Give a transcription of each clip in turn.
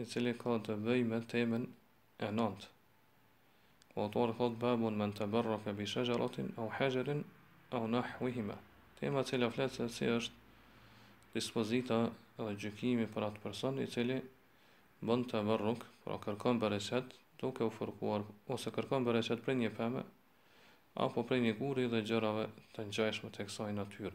i cili ka të bëjë me temën e nëntë. Ku autori thotë babun men tabarraka bi shajaratin aw hajarin aw nahwihima. Tema e cila flet se si është dispozita dhe gjykimi për atë person i cili bën tabarruk, pra kërkon bereqet duke u fërkuar ose kërkon bereqet prej një peme apo prej një guri dhe gjërave të ngjashme të kësaj natyre.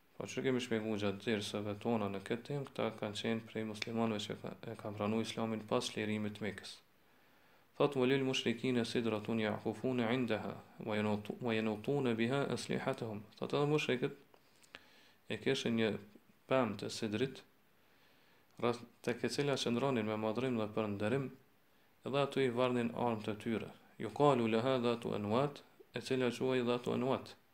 Po qysh kemi shpjegu gjatë derseve tona në këtë temë, këta kanë qenë prej muslimanëve që e kanë pranu islamin pas çlirimit t'Mekës. Thotë wa lil mushrikine sidratun ja'kufune indaha, wa jenutune biha eslihatehum. Thotë edhe mushrikët e kishin një pemë të sidrit, rreth tek e cila qëndronin me madhërim dhe përnderim, edhe aty i varnin armët e tyre. Jukalu leha dhatu enuat, e cila quhej dhatu enuat.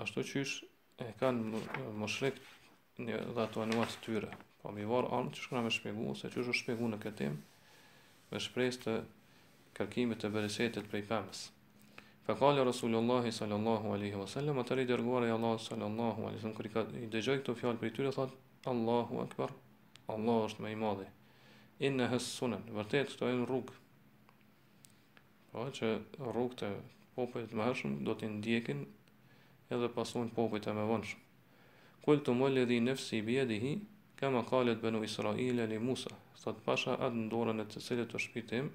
Ashtu qysh e kanë mushrikët një dhatu enuat të tyre. Pra me i varë armët, qysh kena me shpjegu, ose qysh u shpjegu në këtë temë, me shpresë të kërkimit të bereqetit prej pemës. Fa kale Rasulullahi sallallahu aleyhi wa sallam, atëherë i dërguari i Allahut sallallahu aleyhi wa sallam, kur i ka, i dëgjoi këto fjalë prej tyre, thot, Allahu akbar, Allah është më i madhi. Innehas sunen, vërtet, këto janë rrugë. Pra që rrugët e popujve të mëhershëm do t'i ndjekin edhe pasojnë popujt e mëvonshëm. Kultum uelledhi nefsi bi jedihi, kema kalet benu Israile li Musa, thot pasha atë në dorën e të cilit është shpirti im,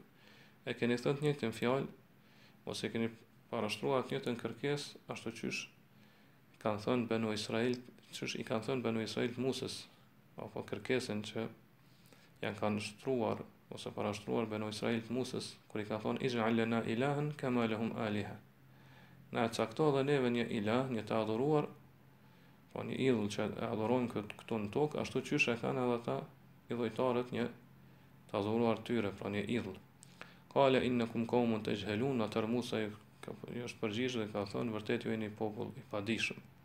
e keni thënë të njëjtën fjalë, ose keni parashtruar të njëjtën kërkesë, ashtu qysh kanë thënë benu Israil, qysh i kanë thënë benu Israilët Musës, apo kërkesen që ia kanë shtruar ose parashtruar benu Israilët Musës, kur i kanë thonë, ixh'al lena ilahen, kema lehum aliha. Na e cakto dhe neve një ilah, një të adhuruar, pra një idhull që e adhurojmë këtë, këtu në tokë, ashtu qysh e kanë edhe ata idhujtarët një të adhuruar të tyre, pra një idhull. Kale innekum kaumun texhhelun, atëherë Musa ju është përgjigjë dhe ka thonë, vërtet ju jeni popull i padijshëm.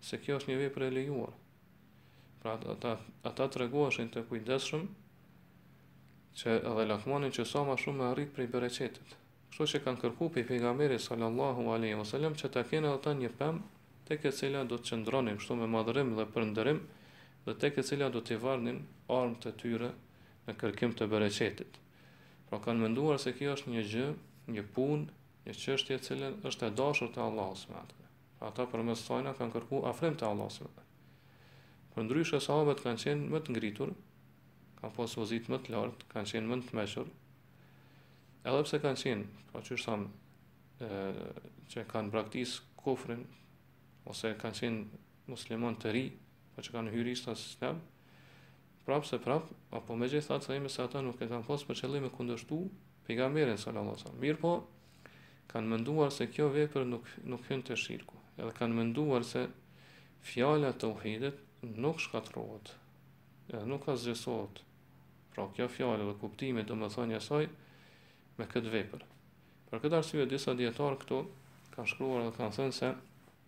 se kjo është një vepër e lejuar. Pra ata ata tregoheshin të kujdesshëm që edhe lakmonin që sa më shumë me arrit prej bereqetit. Kështu që kanë kërku prej pejgamberit sallallahu aleyhi wa sallam që ta kenë ata një pemë tek e cila do të qëndronin kështu me madhërim dhe përnderim dhe tek e cila do të varnin armët e tyre në kërkim të bereqetit. Pra kanë menduar se kjo është një gjë, një punë, një çështje e cila është e dashur te Allahu su Ata përmes sajna kanë kërkuar afrim te Allahu subhanahu wa taala. Përndryshe sahabët kanë qenë më të ngritur, kanë pasur pozitë më të lartë, kanë qenë më të mençur. Edhe pse kanë qenë, pra qysh e thamë, që kanë braktis kufrin, ose kanë qenë muslimanë të ri, pa po që kanë hyri së të sistem, Prap se prap, apo megjithatë thamë se ata nuk e kanë pas për qëllim me kundërshtu pejgamberin sallallahu alajhi wasallam. Mirpo kanë menduar se kjo vepër nuk nuk hyn te shirku. Edhe kanë menduar se fjala e tauhidit nuk shkatërrohet. Edhe nuk asgjësohet. Pra kjo fjalë dhe kuptimi domethënia e saj me këtë vepër. Për këtë arsye disa dijetarë këtu kanë shkruar dhe kanë thënë se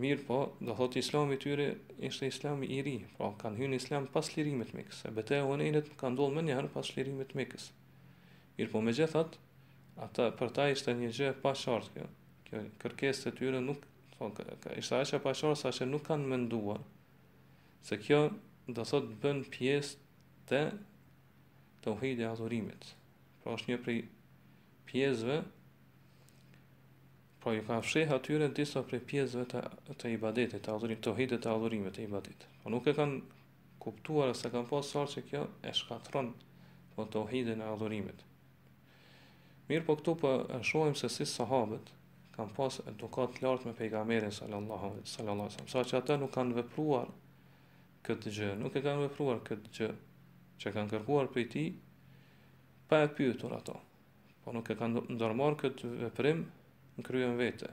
Mirëpo, do thotë Islami i tyre ishte Islami i ri, pra kanë hyrë në Islam pas lirimit të Mekës. E beteja e Hunejnit ka ndodhur menjëherë pas lirimit të Mekës. Mirëpo megjithatë, ata për ta ishte një gjë e paqartë kjo. Kjo kërkesë e tyre nuk po ishte aq e paqartë sa që nuk kanë menduar se kjo do thot bën pjesë te tauhidi i adhurimit. Pra është një prej pjesëve Po ju ka fsheh atyre disa prej pjesëve të të ibadetit, të adhurimit, tauhidit të adhurimit të ibadetit. Po nuk e kanë kuptuar s'e kanë pas qartë që kjo e shkatron po tauhidin e adhurimit. Mirëpo këtu po e shohim se si sahabët kanë pas edukatë të lartë me pejgamberin sallallahu sallallahu alaihi wasallam. Sa që ata nuk kanë vepruar këtë gjë, nuk e kanë vepruar këtë gjë që kanë kërkuar prej tij pa e pyetur ato. Po nuk e kanë ndërmarrë këtë veprim në krye në vete.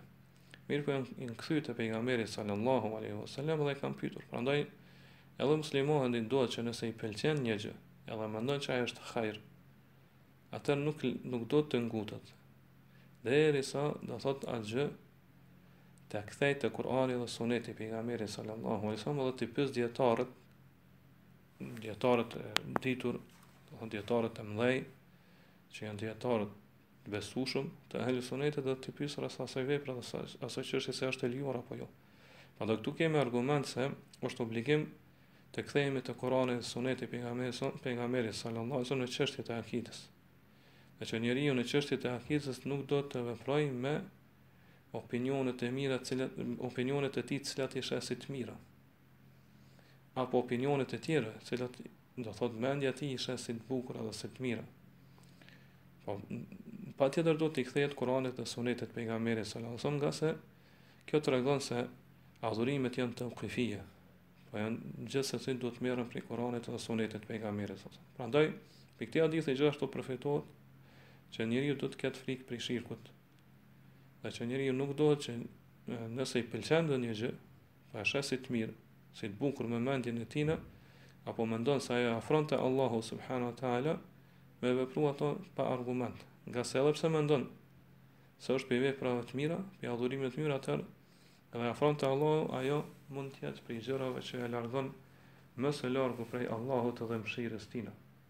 Mirëpo janë kthy te pejgamberi sallallahu aleyhi wa sallam dhe e kanë pytur. Prandaj edhe muslimani dohet që nëse i pëlqen një gjë edhe mendon që ajo është hajr, atëherë nuk, nuk dohet të ngutet derisa do thot atë gjë ta kthejë te Kurani dhe suneti i pejgamberit sallallahu aleyhi wa sallam dhe t'i pyes dijetarët Dijetarët e ditur, dhe dijetarët e mdhej, që janë dijetarë të besushëm të ehli sunetit dhe të pys rreth asaj vepre dhe asaj çështje se është e lejuar apo jo. Pra dhe këtu kemi argument se është obligim të kthehemi te Kurani dhe suneti i pejgamberit, pejgamberit sallallahu alajhi wasallam në çështjet e akidës. Dhe që njeriu në çështjet e akidës nuk do të veprojë me opinionet e mira, cilat, opinionet e tij të cilat i sheh si të mira. apo opinionet e tjera, të cilat do thot mendja e tij i sheh si të bukura apo si të mira. Po patjetër do t'i kthehet Kur'anit dhe Sunetit të pejgamberit sallallahu alajhi wasallam, ngase kjo tregon se adhurimet janë teukifije. Po janë gjithsesi do të merren prej Kur'anit dhe Sunetit të pejgamberit sallallahu alajhi wasallam. Prandaj, prej këtij hadithi gjithashtu përfitohet që njeriu do të ketë frikë prej shirkut. Dhe që njeriu nuk dohet që nëse i pëlqen ndonjë gjë, Ta sheh si të mirë, si të bukur me mendjen e tina, apo mendon se ajo e afron te Allahu subhanahu ta'ala, me vepru ato pa argument. Ngase edhe pse mendon se është prej veprave të mira, prej adhurimeve të mira atëher, edhe afron te Allahu, ajo mund t'jetë prej gjërave që e largon më së largu prej Allahut dhe mshirës tina.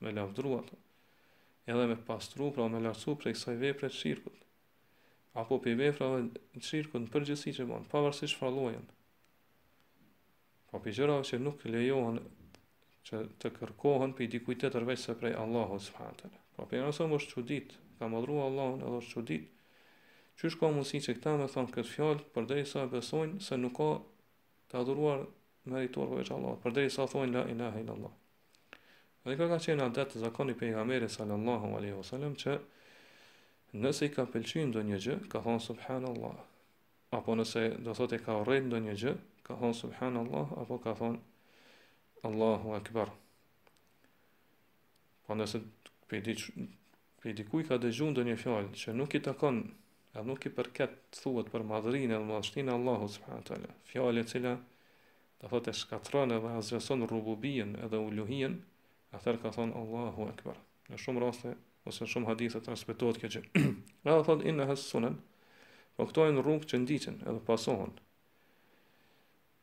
me lavdru ato, edhe me pastru, pra me lartësu prej kësaj vepre të shirkut, apo prej veprave të shirkut në përgjithësi që bëhen, pavarësisht çfarë lloji janë. Po prej gjërave që nuk lejohen që të kërkohen prej dikujt tjetër veçse prej Allahu subhanahu wa taala. Po për asaj mos çudit, ka madhruar Allahun edhe është çudit. Qysh ka mundësi që këta me thonë këtë fjalë përderisa besojnë se nuk ka të adhuruar meritor veç Allahut, përderisa thonë la ilaha illallah. Dhe kjo ka qenë adet, zakon i pejgamberit sallallahu aleyhi wa sallam që nëse i ka pëlqy ndonjë gjë, ka thonë subhanallah. Apo nëse domethënë e ka urrejt ndonjë gjë, ka thonë subhanallah, apo ka thonë Allahu akbar. Po nëse prej di, prej dikujt ka dëgju ndonjë fjalë që nuk i takon edhe nuk i përket t'thuhet për madhërin e madhështin e Allahut subhanahu taala. Fjalë e cila domethënë e shkatërron edhe asgjëson rububien edhe uluhien, atëherë ka thënë Allahu Akbar. Në shumë raste ose në shumë hadithe transmetohet kjo gjë. Nga do thotë innaha sunan, po këto janë rrugë që ndiqen edhe pasohen.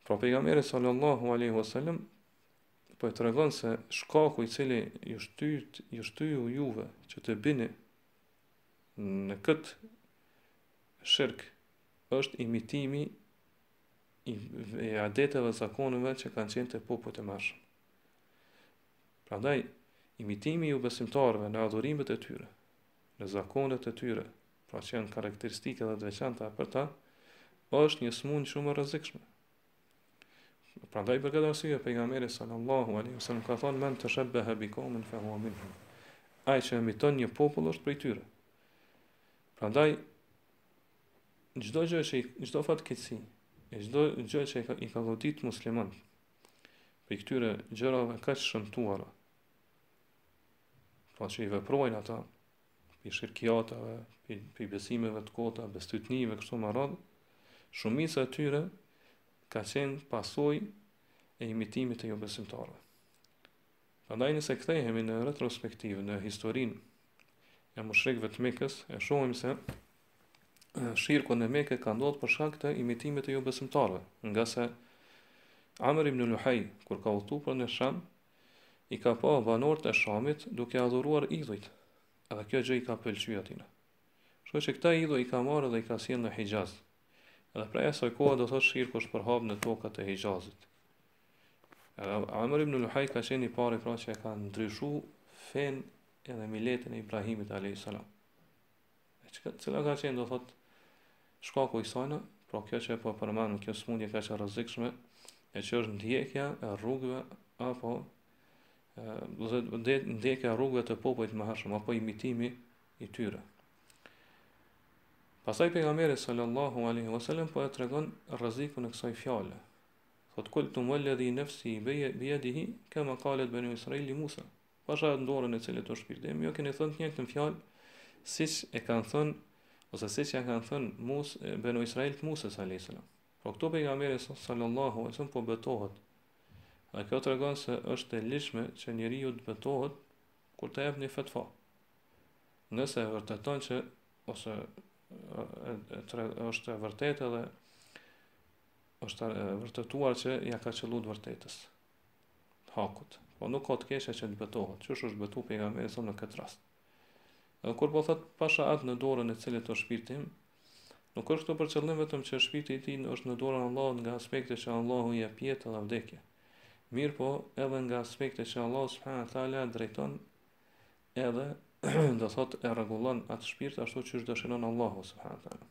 Pra pejgamberi sallallahu alaihi wasallam po e tregon se shkaku i cili ju shtyt, ju shtyu juve që të bini në këtë shirk është imitimi i adeteve, zakoneve që kanë qenë te popujt e mëhershëm. Prandaj, imitimi i jobesimtarve në adhurimet e tyre, në zakonet e tyre, pra që janë karakteristike dhe të veçanta për ta, është një smundje shumë e rrezikshme. Prandaj, për këtë arsye, pejgamberi sallallahu alaihi wasallam ka thonë, men teshebbehe bi kaumin, fe hua minhum. Ai që imiton një popull është prej tyre. Prandaj, Çdo gjë që çdo fatkeqësi, çdo gjë që i ka godit muslimanët prej këtyre gjërave kaq t'shëmtuara. Pra që i veprojnë ata prej shirkiateve, prej besimeve të kota, bestytnive, kështu me radhë, shumica e tyre ka qenë pasoj e imitimit të jobesimtarëve. Prandaj nëse kthehemi në retrospektivë në historinë e mushrikëve të Mekës, e shohim se shirku në Mekë ka ndodhur për shkak të imitimit të jobesimtarëve, ngase Amr ibn Luhaj kur ka udhëtu për në Sham, i ka pa banorët e Shamit duke adhuruar idhujt. Edhe kjo gjë i ka pëlqyer atina. Kështu që këta idhuj i ka marrë dhe i ka sjellë në Hijaz. Edhe prej asaj kohe do thotë shirku është përhap në tokat e Hijazit. Edhe Amr ibn Luhaj ka qenë i pari pra që e ka ndryshu fenë edhe miletin e Ibrahimit a.s. E cila ka qenë, do thot, shkaku i sajna, pra kjo që e po përmend, kjo smundje kaq e rrezikshme, e që është ndjekja e rrugëve, apo, dhe ndjekja e rrugëve të popujve më hershëm, apo imitimi i tyre. Pastaj pejgamberi sallallahu aleyhi wa sallam, po e tregon rrezikun e kësaj fjale. Thot, kultum vel-ledhi nefsi bijedihi, kema kalet benu Israile li Musa. Pasha atë në dorën e cilit është shpirti im, ju keni thënë të njëjtën fjalë siç e kanë thënë ose siç ja kanë thënë Mus Benu Israilët Musës alayhis salam. Po këtu pejgamberi sallallahu alaihi wasallam po betohet. Dhe kjo tregon se është e ligjshme që njeriu të betohet kur të jep një fetva. Nëse e vërteton që ose është e vërtetë edhe është e vërtetuar që ja ka qëllu të vërtetës. hakut. Po nuk ka të keqe që të betohet. Qysh është betu pejgamberi sa në këtë rast. Edhe kur po thot pasha atë në dorën e cilit është shpirti im, nuk është këtu për qëllim vetëm që shpirti i tij është në dorën e Allahut nga aspekti që Allahu i jep jetë dhe vdekje. Mirëpo, edhe nga aspekti që Allahu subhanahu wa taala drejton edhe do thot e rregullon atë shpirt ashtu siç dëshiron Allahu subhanahu wa taala.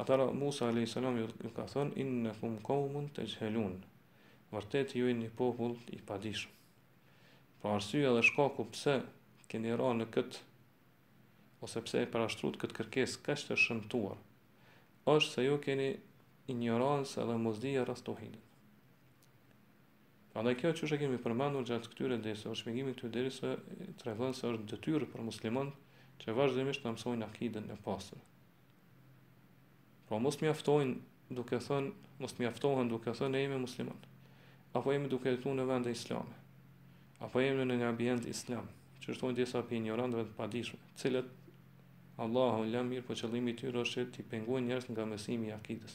Atëherë Musa alayhis salam ju ka thënë innakum qaumun tajhalun. Vërtet ju jeni një popull i padijshëm. Pra arsyeja dhe shkaku pse keni ra në kët ose pse e parashtroni kët kërkesë kaq të shëmtuar është se ju keni injorancë dhe mosdije rreth teuhidit. Prandaj kjo qysh e kemi përmendur gjatë këtyre derseve, shpjegimi këtyre derseve tregon se është detyrë për muslimanët që vazhdimisht të mësojnë akiden e pastër. Pra mos të mjaftojnë duke thënë, mos të mjaftohen duke thënë ne jemi musliman. Apo jemi duke jetuar në vende islame. Apo jemi në një ambient islam, qysh thonë disa prej injorantëve të padijshëm, të cilët Allahu alem mirë, po qëllimi i tyre është t'i pengojnë njerëz nga mësimi i akides.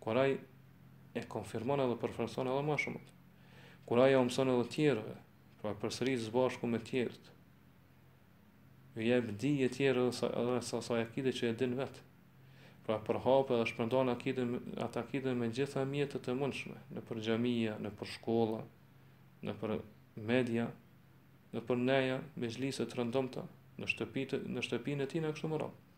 Kur ai e konfirmon edhe përforcon edhe më shumë. Kur ai e mëson edhe të tjerëve, pra e përsërit së bashku me të tjerët. Ju jep dije tjerëve asaj asaj akide që e din vet. Pra e përhap edhe shpërndan akide atë akide me gjitha mjetet e mundshme, nëpër xhamia, nëpër shkolla, nëpër media, nëpër neja, mexhlise të rëndomta, në shtëpitë, në shtëpinë e tijna kështu me radhë.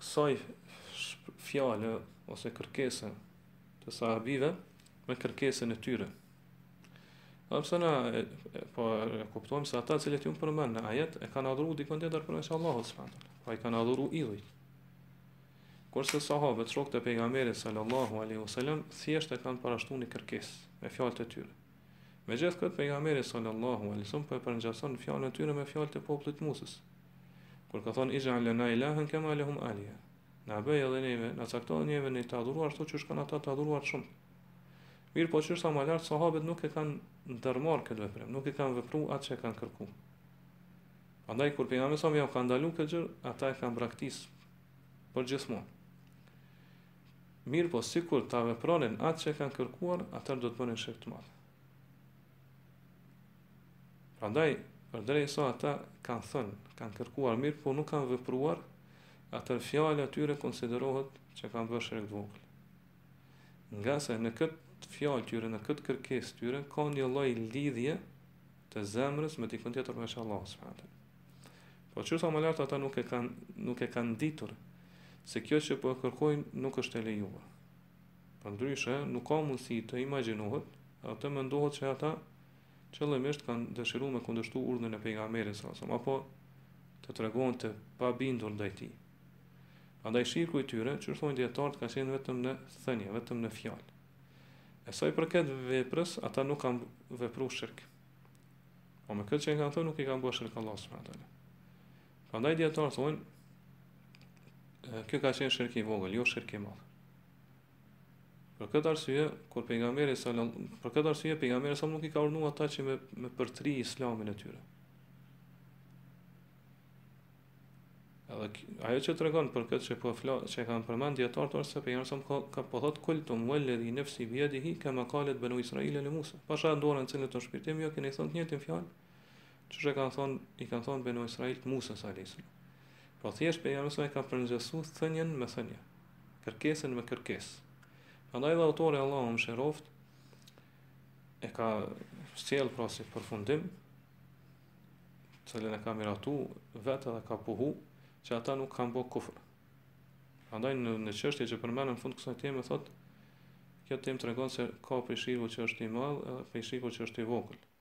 kësaj fjale ose kërkese të sahabive me kërkesën e tyre. Edhe pse na e, e, po e kuptojmë se ata të cilët janë përmend në ajet e kanë adhuru dikën tjetër përveç Allahut subhanahu wa Po i kanë adhuru idhujt. Kurse sahabët, shokët e pejgamberit sallallahu alaihi wasallam, thjesht e kanë parashtuar një kërkesë me fjalët e tyre. Megjithëkëtë pejgamberi sallallahu alaihi wasallam po e përngjason fjalën e tyre me fjalët e popullit të Musës. Kur ka thonë Ij'al lana ilahan kama lahum aliha. Na bëj edhe neve, na cakto edhe neve një të adhuruar ashtu siç kanë ata të adhuruar shumë. Mirëpo siç thashë më lart sahabët nuk e kanë ndërmarrë këtë veprim, nuk e kanë vepru atë që e kanë kërku. Andaj kur pejgamberi salam e ka ndalu këtë gjë, ata e kanë braktis përgjithmonë. Mirëpo sikur ta vepronin atë që e kanë kërkuar, atëherë do të bënin shirk të madh. Prandaj, përderisa ata kanë thënë, kanë kërkuar, mirëpo nuk kanë vepruar, atëherë fjala e tyre konsiderohet që kanë bërë shirk të vogël. Ngase në këtë fjalë të tyre, në këtë kërkesë të tyre, ka një lloj lidhje të zemrës me dikën tjetër përveç Allahut subhanahu. Po siç thashë më lart ata nuk e kanë, nuk e kanë ditur, se kjo që po e kërkojnë nuk është e lejuar. Përndryshe, nuk ka mundësi të imagjinohet dhe të mendohet se ata qëllimisht kanë dëshiru me kundërshtu urdhrin e pejgamberit sa sa apo të tregohen të pabindur ndaj tij. Prandaj shirku i tyre, siç thonë dietarët, ka qenë vetëm në thënie, vetëm në fjalë. E sa i përket veprës, ata nuk kanë vepruar shirk. Po me këtë që e kanë thënë nuk i kanë bërë shirk Allahut subhanahu wa taala. Prandaj dietarët thonë kjo ka qenë shirk i vogël, jo shirk i madh. Për këtë arsye, kur pejgamberi sallallahu për këtë arsye pejgamberi sallallahu nuk i ka urdhëruar ata që me me përtri islamin e tyre. Edhe ajo që tregon për këtë që po flas, që kanë përmend dietarët është se pejgamberi sa ka, ka po thot kultum walladhi nafsi bi yadihi kama qalet banu israila li Musa. Pasha atë në dorën e të cilit është shpirti im, ju keni thënë të njëjtën fjalë. Siç e kanë thonë, i kanë thonë Benu Israilët Musës alejhi selam. Pra thjesht pejgamberi salam e ka përngjasu thënien me thënie, kërkesën me kërkesë. Prandaj edhe autori Allahu e mëshiroftë, e ka sjellë pra si përfundim, të cilën e ka miratu vetë dhe ka puhu, që ata nuk kanë bo kufër. Andaj në, në çështje që përmend në fund të kësaj teme, thot, kjo temë tregon se ka prej shirkut që është i madhë, edhe prej shirkut që është i vogël.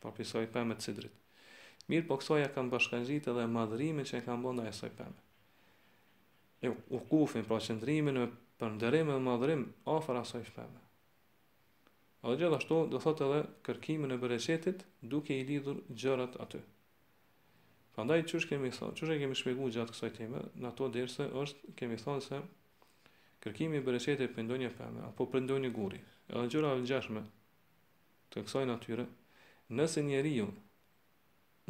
Po prej saj pemë të sidrit. Mirë po kësaj ja kanë bashkangjit edhe madhërimin që e kanë bën ndaj kësaj peme. E ukufin, pra qëndrimin me përnderim e madhërim, afër asaj peme. Edhe gjithashtu do thotë edhe kërkimin e bereqetit duke i lidhur gjërat aty. Prandaj qysh kemi thonë, qysh e kemi shpjeguar gjatë kësaj teme, në ato derse që kemi thonë se kërkimi i bereqetit prej ndonjë peme apo prej ndonjë guri, edhe gjëra të ngjashme të kësaj natyre, nëse njeriu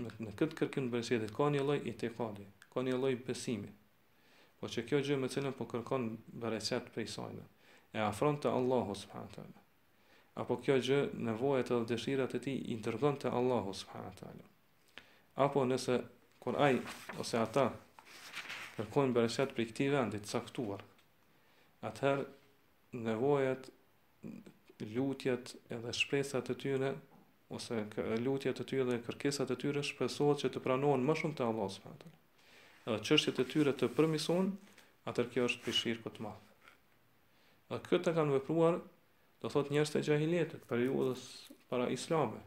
në, në këtë kërkim të bereqetit ka një lloj itikadi, ka një lloj besimi, pra që kjo gjë me të cilën po kërkon bereqet prej sajna, e afron te Allahu s.a. Apo kjo gjë nevojat edhe dëshirat e tij i dërgon te Allahu s.a. Apo nëse kur ai ose ata kërkojnë bereqet prej këtij vendi të caktuar, atëherë nevojat lutjet edhe shpresat e tyre, ose lutjet e tyre dhe kërkesat e tyre shpresohet që të pranohen më shumë te Allahu s.w.t. Edhe çështjet e tyre të përmirësohen, atëherë kjo është prej shirkut të madh. Dhe këtë e kanë vepruar, do thot njerëzit e xhahilietit, periudhës para islame.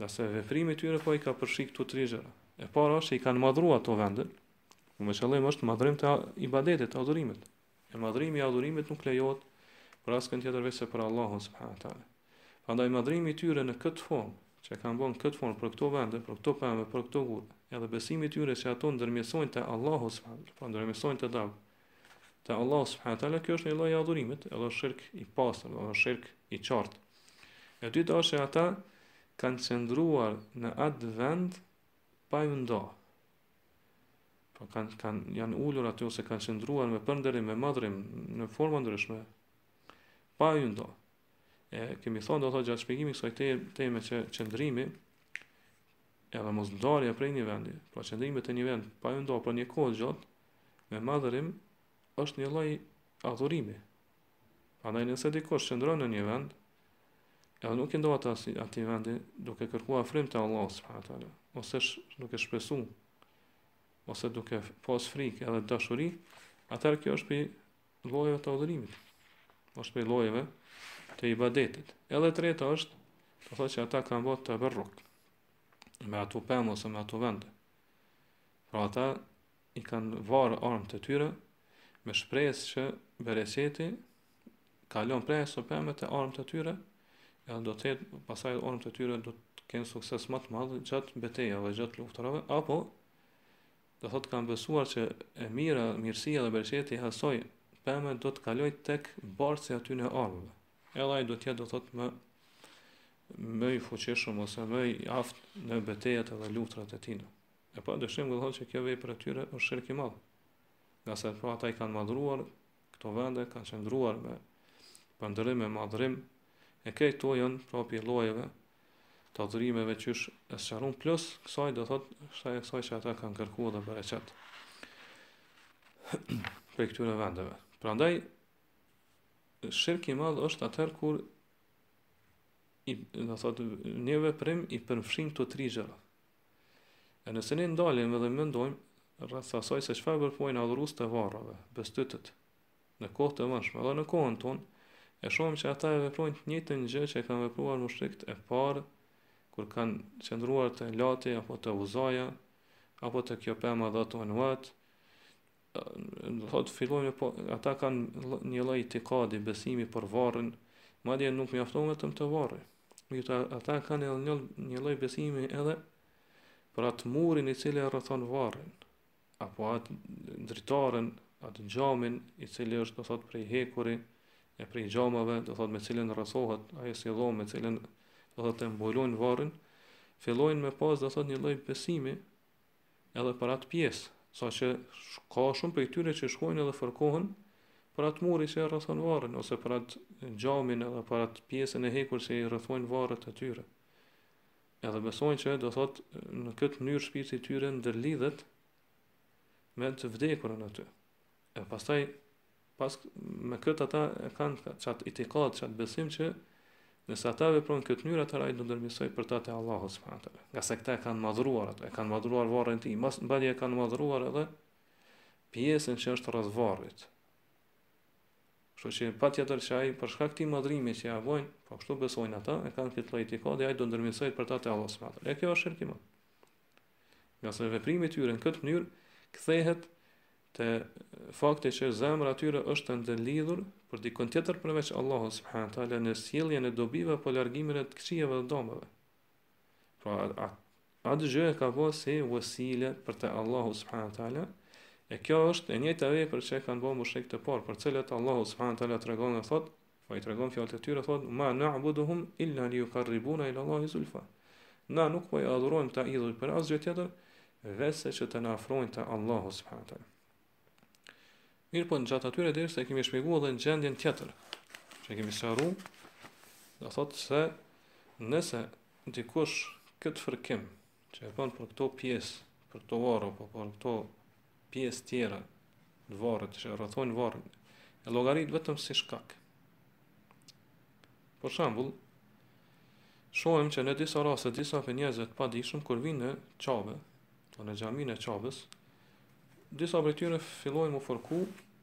Ngase veprimi i tyre po i ka përfshi këto tri gjëra. E para është që i kanë madhru ato vende, me qëllim është madhrim të ibadetit, të adhurimit. E madhrimi i adhurimit nuk lejohet për askën tjetër veçse për Allahun subhanahu wa taala. Prandaj madhrimi i tyre në këtë formë, që e kanë bën këtë formë për këto vende, për këto pemë, për këto gur, edhe besimi i tyre se ato ndërmjetësojnë te Allahu subhanahu wa taala, pra ndërmjetësojnë te Allahu. Te Allahu subhanahu wa taala kjo është një lloj i adhurimit, edhe është shirk i pastër, edhe është shirk i qartë. E dyta është se ata kanë qëndruar në atë vend pa iu nda. Pra kanë kanë janë ulur aty ose kanë qëndruar me përnderim me madhrim në forma të ndryshme. Pa iu ndo. E kemi thonë do të thotë gjatë shpjegimit të kësaj te, teme që qëndrimi edhe mos ndarja prej një vendi, pra qëndrimi te një vend pa iu ndo për një kohë të gjatë me madhrim është një lloj adhurimi. Andaj nëse dikush qëndron në një vend, edhe nuk i ndohet as atij vendi duke kërku afrim te Allahu s.w.t. Ose sh, duke shpresu, ose duke pas frikë edhe dashuri, atëherë kjo është prej llojeve të adhurimit, është prej llojeve të ibadetit. Edhe e treta është, do thot që ata kanë bo teberruk, me ato pemë ose me ato vende. Pra ata i kanë var armët e tyre me shpresë që bereqeti kalon prej asaj peme te armët e tyre, edhe do të thotë pastaj armët e tyre do të kenë sukses më të madh gjatë betejave, gjatë luftërave, apo do thotë kanë besuar që e mira, mirësia dhe bereqeti i asaj peme do të kalojë tek bartësi i atyre armëve. Edhe ai do të jetë do thotë më më i fuqishëm ose më i aftë në betejat dhe luftërat e tina. E pa dyshim do të thotë që kjo vepër e tyre është shirk i madh. Ngase pra ata i kanë madhruar këto vende, kanë qëndruar me nderim e madhrim, e këto janë pra prej llojeve të adhurimeve qysh e sqaruam, plus kësaj do thot, shtojë e kësaj që ata kanë kërku edhe bereqet prej këtyre vendeve. Prandaj, shirk i madh është atëherë kur, do thot, një veprim i përfshin të tri gjëra. E nëse ne ndalim edhe mendojmë rreth asaj se çfarë veprojnë adhuruesit e varrave, bestytët, në kohët e mëhershme dhe në kohën tonë, e shohim që ata e veprojnë të njëjtën gjë që e kanë vepruar mushrikët e parë kur kanë qëndruar te Lati apo te Uzaja apo te kjo pema Dhatu Enuat do thotë fillojnë po ata kanë një lloj itikadi besimi për varrin, madje nuk mjafton vetëm te varri. Mirëpo ata kanë edhe një një lloj besimi edhe për atë murin i cili e rrethon varrin apo atë dritaren, atë xhamin i cili është do thotë prej hekuri e prej xhamave, do thotë me cilën rrethohet ajo si dhomë me cilën do thotë e mbulojnë varrin, fillojnë me pas do thotë një lloj besimi edhe për atë pjesë, sa që ka shumë prej tyre që shkojnë edhe fërkohen për atë muri që e rrethon varrin ose për atë xhamin edhe për atë pjesën e hekurt që i rrethojnë varret e tyre. Edhe besojnë që do thot në këtë mënyrë shpirti i tyre ndërlidhet me të vdekurin aty. E pastaj pas me këtë ata e kanë qat itikad, qat besim që nëse ata veprojnë këtë mënyrë atëherë ai do ndërmjetësojë për ta te Allahu subhanahu wa taala. Ngase këta e kanë madhruar atë, e kanë madhruar varrin e tij, madje e kanë madhruar edhe pjesën që është rreth varrit. Kështu që patjetër që ai për shkak të madhrimit që ia bojnë, po kështu besojnë ata, e kanë këtë lloj itikadi ai do ndërmjetësojë për ta te Allahu subhanahu wa taala. E kjo është shirki. Ngase veprimi i tyre në këtë mënyrë kthehet te fakti që zemra e tyre është e ndërlidhur për dikon tjetër përveç Allahut subhanahu teala në sjelljen e dobive apo largimin e të këqijave dhe dëmeve. Pra atë gjë e ka bërë si vesile për te Allahu subhanahu teala. E kjo është e njëjta vepër që e kanë bërë mushrikët e parë, për të cilët Allahu subhanahu teala tregon e thotë Po i tregon fjalët e tyre thotë ma na'buduhum illa li yuqarribuna ila Allahi zulfa. Na nuk po i adhurojmë këta idhuj për asgjë tjetër, veçse që të na afrojnë te Allahu subhanahu taala. Mirëpo në gjatë atyre dhe siç kemi shpjegu edhe në gjendjen tjetër, që kemi sharu, dhe thotë se nëse dikush këtë fërkim që e bën për këto pjesë, për këto varre, apo për këto pjesë tjera, te varret, që rrethojnë varrin, e llogarit vetëm si shkak. Për shembull, shohem që në disa raste, disa prej njerëzve të padijshëm, kur vijnë në Qabe, po në xhaminë e Qabes, disa prej tyre fillojnë m'u fërku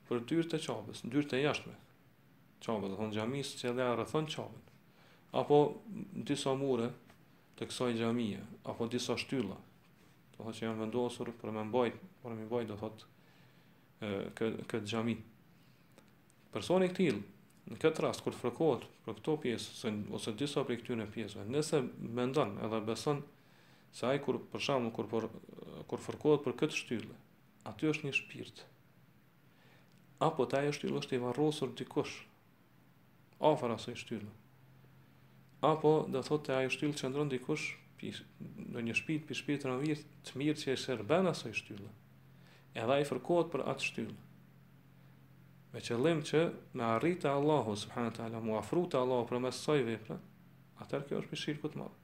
për dyert e Qabes, dyert e jashtme, Qabes, do thotë xhamisë që e rrethon Qaben, apo disa mure, të kësaj xhamie apo disa shtylla, do thotë që janë vendosur për me mbajt, për me mbajt do thotë këtë këtë xhami. Personi i tillë në këtë rast kur fërkohet për këto pjesë, ose disa prej këtyre pjesëve, nëse mendon edhe beson se ai kur për shembull kur për, kur fërkohet për këtë shtyllë, aty është një shpirt. Apo te ajo shtyllë është i varrosur dikush, afër asaj shtylle. Apo do thotë te ajo shtyllë qëndron dikush ndonjë shpirt prej shpirtrave të mirë që i shërben asaj shtylle. Edhe ai fërkohet për atë shtyllë. Me qëllim që me arritë te Allahu, subhanahu taala, m'u afru te Allahu përmes asaj vepre, atëherë kjo është prej shirkut të madh.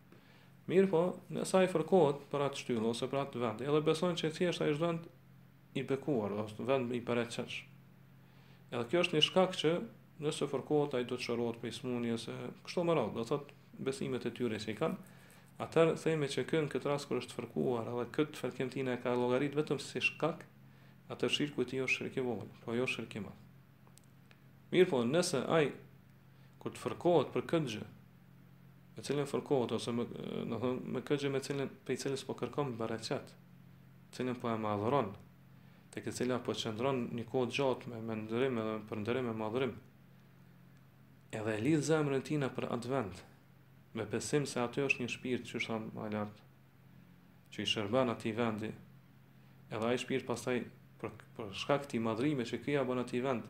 Mirëpo, nëse ai fërkohet për atë shtyllë ose për atë vend, edhe beson që thjesht ai është vend i bekuar, do thotë vend i bereqetshëm. Edhe kjo është një shkak që nëse fërkohet ai do të shërohet prej smunjes e kështu me radhë, do thot besimet e tyre që i kanë. Atëherë themi që ky në këtë rast kur është fërkuar edhe këtë fërkim tina e ka llogarit vetëm si shkak, atëherë shirku i tij është shirk i vogël, po jo shirk i madh. Mirëpo nëse ai kur të fërkohet për këtë gjë, me cilën fërkohet ose me, do të thonë me këtë gjë me cilën prej cilës po kërkon bereqet, cilën po e madhron, tek e cila po qëndron një kohë gjatë me me nderim edhe me përnderim e madhrim. Edhe e lidh zemrën e tina për atë vend, me besim se aty është një shpirt që është më lart, që i shërben atij vendi, edhe ai shpirt pastaj për për shkak të atij madhrimi që ky ia bën atij vend,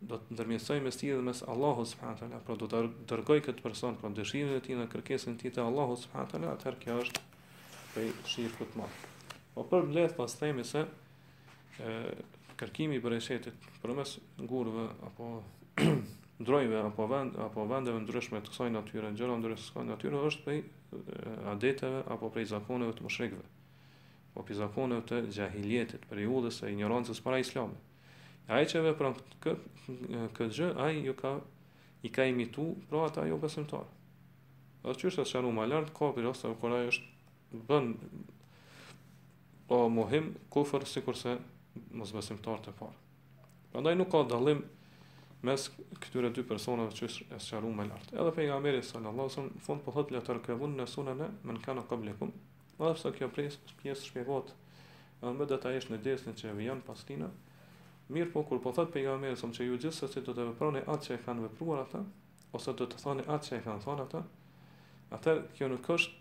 do të ndërmjetësoj mes tij dhe mes Allahut subhanahu wa taala, pra do të dërgoj këtë person pra dëshirën e tij, kërkesën e tij te Allahu subhanahu wa taala, atëherë kjo është prej shirkut të madh. Po përmbledhtas themi se e, kërkimi i bereqetit përmes gurëve apo drunjve apo vend apo vendeve ndryshme të kësaj natyre, gjëra ndryshme të kësaj natyre është prej adeteve apo prej zakoneve të mushrikëve. Po prej zakoneve të xhahilijetit, prej udhës së injorancës para islamit. Ai që vepron këtë këtë gjë, ai ju ka i ka imitu, pra ata jo besimtar. Atë që është sqaru më lart, ka për ose kur ai është bën O mohim, kufër sikurse mosbesimtarët e parë. Prandaj nuk ka dallim mes këtyre dy personave që është sqaruar më lart. Edhe pejgamberi sallallahu alajhi wasallam fund po thotë la tarkabunna sunene men kana qablakum. Edhe pse kjo pjesë pjesë shpjegohet edhe më detajisht në dersin që vijon pas tina. Mirëpo kur po thotë pejgamberi sallallahu alajhi wasallam që ju gjithsesi do të veproni atë që e kanë vepruar ata, ose do të thoni atë që e kanë thonë ata, atëherë kjo nuk është,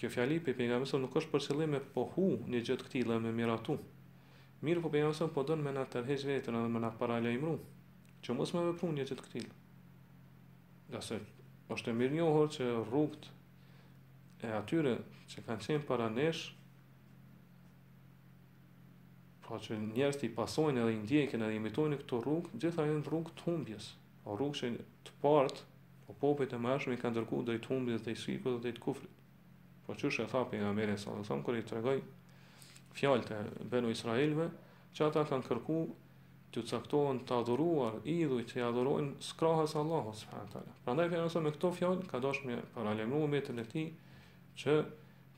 kjo fjali prej pejgamberit alejhi selam nuk është për qëllim me pohu një gjë të këtillë me miratu. Mirëpo pejgamberi alejhi selam po don me na tërheq vërejtjen edhe me na paralajmëru, që mos me vepru një gjë të këtillë. Ngase është e mirënjohur që rrugët e atyre që kanë qenë para nesh, pra që njerëzit i pasojnë edhe i ndjekin edhe i imitojnë këto rrugë, gjitha janë rrugë të humbjes. O rrugë që të parët, o popujt e mëhershëm i kanë dërgu drejt humbjes drejt shirkut drejt kufrit. Po qysh e tha pejgamberi alejhi selam, kur i tregoi fjalët e benu Israelve, që ata kanë kërku të caktohen të adhuruar idhuj që i adhurojnë krahas Allahut subhanahu taala. Prandaj pejgamberi alejhi selam me këto fjalë ka dashur me paralajmëru umetin e tij që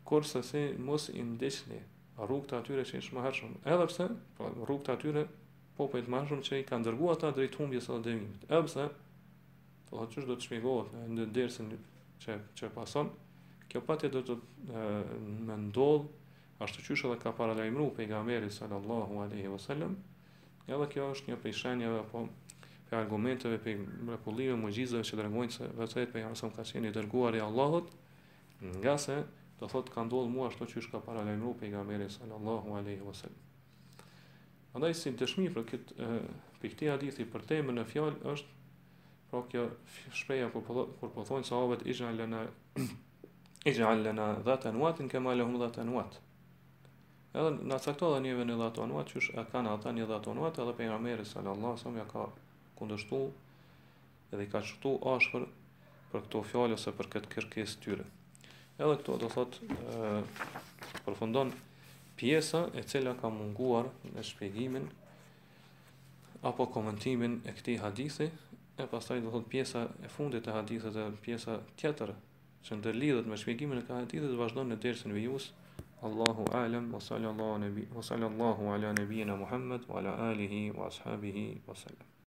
kurrsesi mos i ndiqni rrugët e atyre që ishin më hershëm, edhe pse po rrugët e atyre popujve të mëhershëm që i kanë dërguar ata drejt humbjes ose devijimit. Edhe pse po atë qysh do të shpjegohet në dersin që që pason, kjo patjetër do të ndodh ashtu qysh edhe ka paralajmëruar pejgamberi sallallahu alaihi wasallam. Edhe kjo është një prej shenjave apo prej argumenteve prej mrekullive muxhizeve që tregojnë se vërtet pejgamberi alejhi selam ka qenë i dërguar i Allahut, ngase do thot ka ndodhë mu ashtu qysh ka paralajmëru pejgamberi sallallahu aleyhi wasallam. Andaj si dëshmi për këtë për këtë hadith për temën në fjalë është pra kjo shprehja kur po kur po thonë sahabët ixh'al lana ixh'al lana dhata anwatin kama lahum dhatu anwat. Edhe na cakto edhe neve një dhata anwat qysh e kanë ata një dhata anwat edhe pejgamberi sallallahu alaihi wasallam ia ka kundërshtu Edhe i ka qortu ashpër për këto fjalë ose për këtë kërkesë të tyre. Edhe këtu do thot përfundon pjesa e cila ka munguar në shpjegimin apo komentimin e këtij hadithi, e pastaj do thot pjesa e fundit e hadithit dhe pjesa tjetër që ndërlidhet me shpjegimin e këtij hadithi vazhdon në dersin vijues. Allahu alem wa sallallahu wa sallallahu ala nabina Muhammad wa ala alihi wa ashabihi wa sallam.